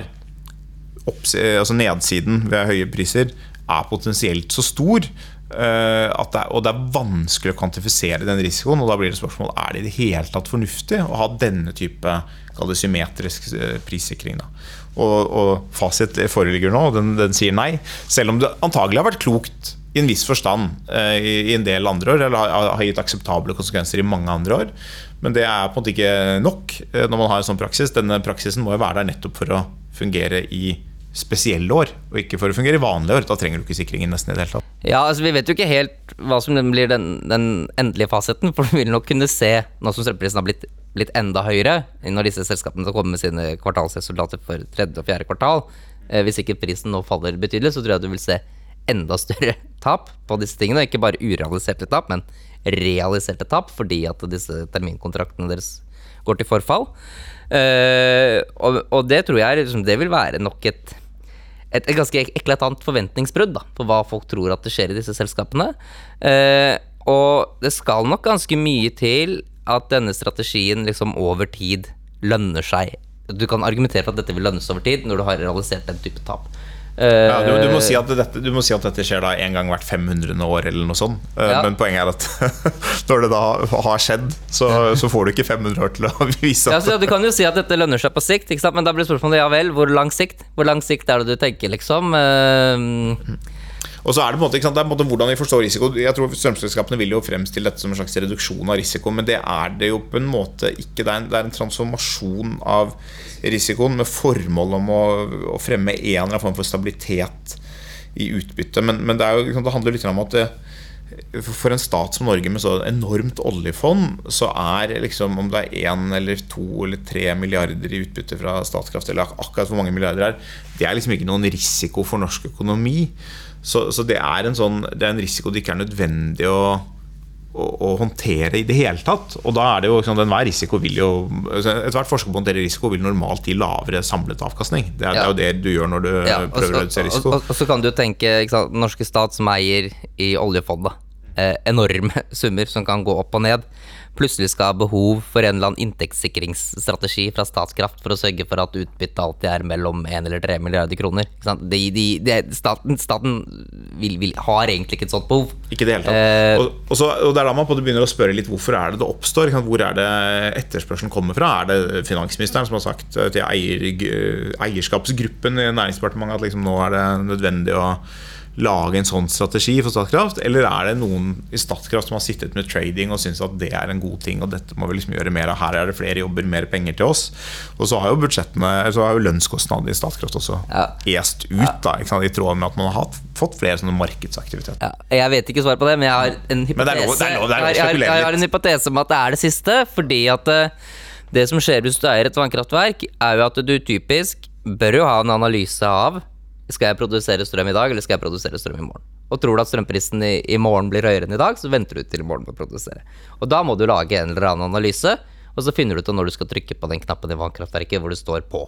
er altså nedsiden ved høye priser er potensielt så stor. Uh, det er, og det er vanskelig å kvantifisere den risikoen. Og da blir det spørsmål Er det i det hele tatt fornuftig å ha denne type symmetrisk prissikring. Da. Og, og fasit foreligger nå, og den, den, sier nei. Selv om det antagelig har vært klokt i en viss forstand eh, i, i, en del andre år, eller har, har, gitt akseptable konsekvenser i mange andre år. Men det er på en måte ikke nok eh, når man har en sånn praksis. Denne praksisen må jo være der nettopp for å fungere i spesielle år, og ikke for å fungere i vanlige år. Da trenger du ikke sikringen nesten i det hele tatt. Ja, altså Vi vet jo ikke helt hva som blir den, den endelige fasiten, [laughs] for du vil nok kunne se, nå som strømprisen har blitt blitt enda høyere når disse selskapene skal komme med sine kvartalsresultater for tredje og fjerde kvartal. Eh, hvis ikke prisen nå faller betydelig, så tror jeg du vil se enda større [laughs] tap på disse tingene. Ikke bare urealiserte tap, men realiserte tap fordi at disse terminkontraktene deres går til forfall. Uh, og, og, det tror jeg liksom, det vil være nok et, et, et ganske eklatant forventningsbrudd da, på hva folk tror at det skjer i disse selskapene. Eh, og det skal nok ganske mye til at denne strategien liksom over tid lønner seg. Du kan argumentere for at dette vil lønnes over tid når du har realisert den type tap. Ja, du, du, må si dette, du, må si at dette, skjer da en gang hvert 500. år, eller noe sånt. Eh, ja. Men poenget er at [laughs] når det da har skjedd, så, så, får du ikke 500 år til å [laughs] vise at ja, Du kan jo si at dette lønner seg på sikt, men da blir spørsmålet ja vel, hvor lang sikt? Hvor lang sikt er det du tenker, liksom? Uh, og så er det på en måte, det er på en måte hvordan vi forstår risiko. Jeg tror Strømselskapene vil jo fremstille dette som en slags reduksjon av risiko, men det er det jo på en måte ikke. Det er en, det er en transformasjon av risikoen med formål om å, å, fremme en eller annen form for stabilitet i utbyttet. Men, men det, jo, det, handler litt om at det, for en stat som Norge med så enormt oljefond, så er liksom om det er én eller to eller tre milliarder i utbytte fra Statkraft, eller akkurat hvor mange milliarder det er, det er liksom ikke noen risiko for norsk økonomi. Så, så det, er sånn, det, er en risiko det ikke er nødvendig å, å, å håndtere i det hele tatt. Og da er det jo sånn, enhver risiko vil jo altså, Ethvert forsker på å håndtere risiko vil normalt gi lavere samlet avkastning. Det er, ja. det er, jo det du gjør når du ja, prøver å redusere risiko. Og, og, og, så kan du tenke sant, norske stat som eier i oljefondet. eh, enorme [laughs] summer som kan gå opp og ned, plutselig skal ha behov for en eller annen inntektssikringsstrategi fra Statkraft for å sørge for at utbyttet alltid er mellom 1 eller 3 milliarder kroner. De, de, de, staten staten vil, vil, har egentlig ikke et sånt behov. Ikke det hele tatt. Eh, og, og, så, og det er da man begynner å spørre litt hvorfor er det det oppstår. Hvor er det etterspørselen kommer fra? Er det finansministeren som har sagt til eier, eierskapsgruppen i Næringsdepartementet at liksom nå er det nødvendig å lage en sånn strategi for Statkraft? Eller er det noen i Statkraft som har sittet med trading og syns at det er en god ting, og dette må vi liksom gjøre mer av, her er det flere jobber, mer penger til oss? Og så har jo budsjettene, så har jo lønnskostnadene i Statkraft også Ja. est ut, da, ikke sant? i tråd med at man har fått flere sånne markedsaktiviteter. Ja, jeg vet ikke svar på det, men jeg har en hypotese, Men det lov- lov- lov jeg, har, jeg, en hypotese om at det er det siste. Fordi at eh, det som skjer hvis du eier et vannkraftverk, er jo at du typisk bør jo ha en analyse av Skal jeg produsere strøm i dag, eller skal jeg produsere strøm i morgen? Og tror du at strømprisen i, i morgen blir høyere enn i dag, så venter du til i morgen med å produsere. Og da må du lage en eller annen analyse, og så finner du ut når du skal trykke på den knappen i vannkraftverket hvor det står på.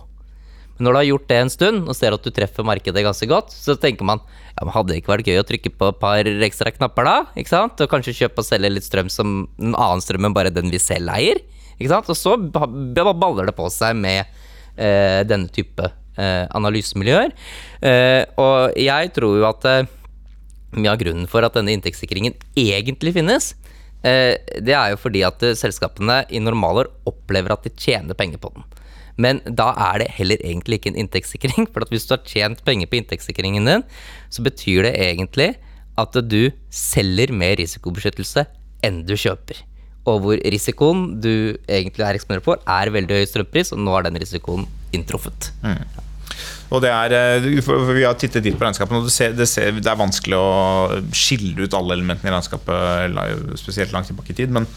Men når du har gjort det en stund, og ser at du treffer markedet ganske godt, så tenker man ja, men hadde det ikke vært gøy å trykke på et par ekstra knapper da? ikke sant? Og kanskje kjøpe og selge litt strøm som en annen strøm enn bare den vi selv eier? ikke sant? Og så ba- ba- baller det på seg med eh, denne type analysemiljøer. Eh, og jeg tror jo at eh, mye av grunnen for at denne inntektssikringen egentlig finnes, eh, det er jo fordi at eh, selskapene i normalår opplever at de tjener penger på den. Men da er det heller egentlig ikke en inntektssikring. [laughs] For at hvis du har tjent penger på inntektssikringen din, så betyr det egentlig at du selger mer risikobeskyttelse enn du kjøper. Og hvor risikoen du egentlig er eksponert for, er veldig høy strømpris, og nå er den risikoen inntruffet. Og det er, eh, Vi har tittet litt på regnskapene, og det, ser, det, ser, det er vanskelig å skille ut alle elementene i regnskapet, spesielt langt tilbake i tid. Men,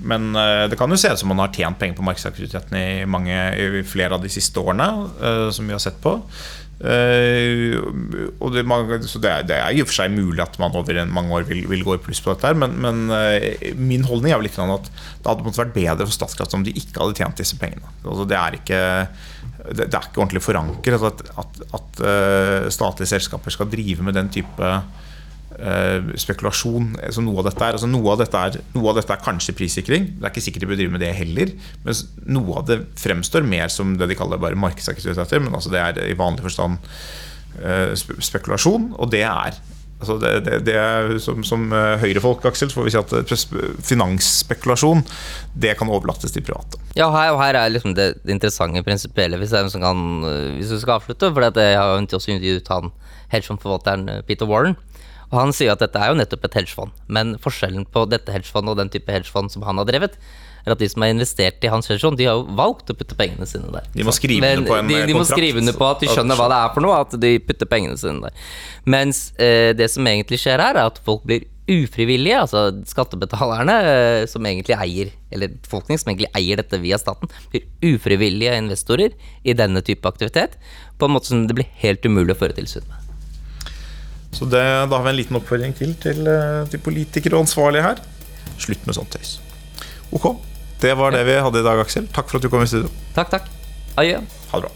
men eh, det kan jo se ut som man har tjent penger på markedsaktiviteten i, mange, i flere av de siste årene, eh, som vi har sett på. Uh, det, man- så det, er, det er i og for seg mulig at man over mange år vil, vil gå i pluss på dette, her, men, men uh, min holdning er vel litt noe at det hadde måttet vært bedre for Statkraft om de ikke hadde tjent disse pengene. Altså, det, er ikke, det, er ikke ordentlig forankret at, at, at eh, statlige selskaper skal drive med den type uh, spekulasjon som noe av dette er. Altså, noe, av dette er noe av dette er kanskje prissikring. Det er ikke sikkert de bør drive med det heller. Mens noe av det fremstår mer som det de kaller bare markedsaktiviteter. Men altså det er i vanlig forstand uh, spekulasjon, og det er Altså det, det, det er som, som eh, høyrefolk, Aksel, får vi si at eh, finansspekulasjon det kan overlates til private. Ja, her, og her er liksom det, interessante prinsipielle, hvis, øh, hvis vi skal avslutte. For jeg har jo også intervjuet han hedgefondforvalteren Peter Warren. Og han sier at dette er jo nettopp et hedgefond. Men forskjellen på dette hedgefondet og den type hedgefond som han har drevet, er at de som har investert i hans hedgefond, de har jo valgt å putte pengene sine der. De må skrive under på en de, eh, de må skrive under på at de skjønner hva det er for noe, at de putter pengene sine der. Mens eh, det som egentlig skjer her, er at folk blir ufrivillige, altså skattebetalerne eh, som egentlig eier, eller befolkningen som egentlig eier dette via staten, blir ufrivillige investorer i denne type aktivitet, på en måte som det blir helt umulig å føre tilsyn med. Så det, da har vi en liten oppfordring til til, eh, til politikere og ansvarlige her. Slutt med sånt tøys. Ok, det var det vi hadde i dag, Aksel. Takk for at du kom i studio. Takk, takk. Adjø. Ha det bra.